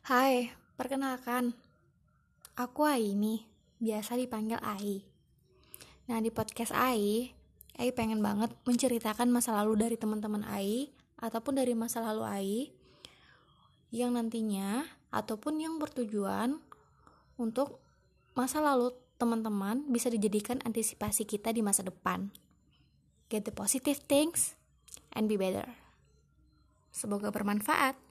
Hai, perkenalkan. Aku Aini, biasa dipanggil Ai. Nah, di podcast Ai, Ai pengen banget menceritakan masa lalu dari teman-teman Ai ataupun dari masa lalu Ai yang nantinya ataupun yang bertujuan untuk masa lalu teman-teman bisa dijadikan antisipasi kita di masa depan. Get the positive things and be better. Semoga bermanfaat.